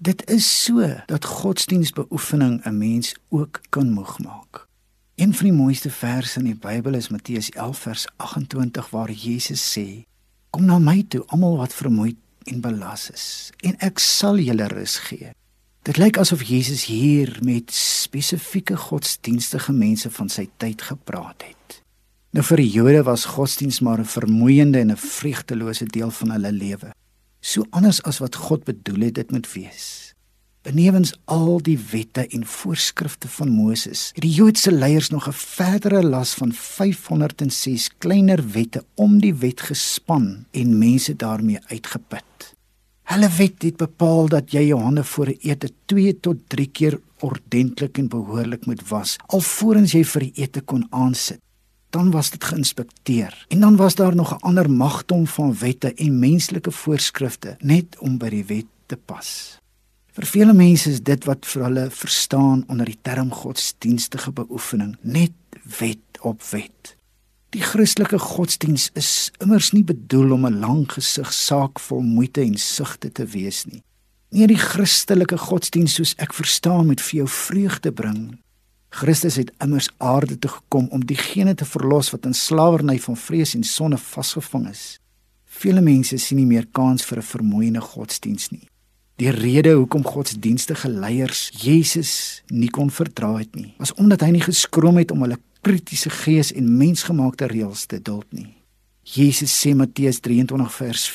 Dit is so dat godsdienstbeoefening 'n mens ook kan moeg maak. Een van die mooiste verse in die Bybel is Matteus 11 vers 28 waar Jesus sê: "Kom na my toe, almal wat vermoeid en belas is, en ek sal julle rus gee." Dit lyk asof Jesus hier met spesifieke godsdienstige mense van sy tyd gepraat het. Nou vir die Jode was godsdiens maar 'n vermoeiende en 'n vreugdelose deel van hulle lewe. So anders as wat God bedoel het dit moet wees. Benewens al die wette en voorskrifte van Moses, het die Joodse leiers nog 'n verdere las van 506 kleiner wette om die wet gespan en mense daarmee uitgeput. Hulle wet het bepaal dat jy jou hande voor 'n ete 2 tot 3 keer ordentlik en behoorlik moet was alvorens jy vir die ete kon aansit dan was dit geïnspekteer. En dan was daar nog 'n ander magdom van wette en menslike voorskrifte net om by die wet te pas. Vir vele mense is dit wat vir hulle verstaan onder die term godsdienstige beoefening, net wet op wet. Die Christelike godsdiens is immers nie bedoel om 'n lang gesig saak vol moeite en sugte te wees nie. Nee, die Christelike godsdiens soos ek verstaan moet vir jou vreugde bring, Christus het immers aarde toe gekom om diegene te verlos wat in slawerny van vrees en sonde vasgevang is. Vele mense sien nie meer kans vir 'n vermoeiende godsdiens nie. Die rede hoekom godsdienstige leiers Jesus nie kon verdra het nie, was omdat hy nie geskroom het om hulle kritiese gees en mensgemaakte reëls te duld nie. Jesus sê Matteus 23 vers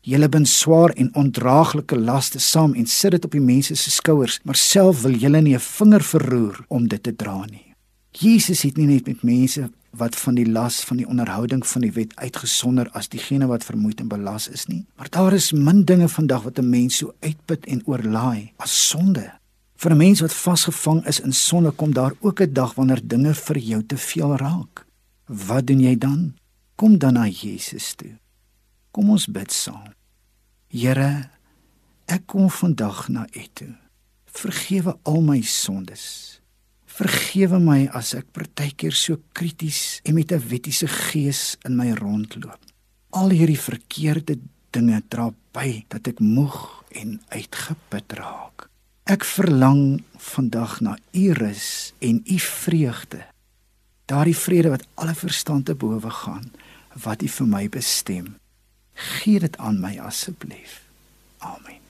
Julle bin swaar en ondraaglike laste saam en sit dit op die mense se skouers, maar self wil julle nie 'n vinger verroer om dit te dra nie. Jesus het nie net met mense wat van die las van die onderhouding van die wet uitgesonder as diegene wat vermoeid en belas is nie, maar daar is min dinge vandag wat 'n mens so uitput en oorlaai as sonde. Vir 'n mens wat vasgevang is in sonde kom daar ook 'n dag wanneer dinge vir jou te veel raak. Wat doen jy dan? Kom dan na Jesus toe. Kom ons bid saam. Here, ek kom vandag na U toe. Vergewe al my sondes. Vergewe my as ek partykeer so krities en met 'n wettiese gees in my rondloop. Al hierdie verkeerde dinge dra by dat ek moeg en uitgeput raak. Ek verlang vandag na U rus en U vreugde. Daardie vrede wat alle verstand te bowe gaan, wat U vir my bestem. Gee dit aan my asseblief. Amen.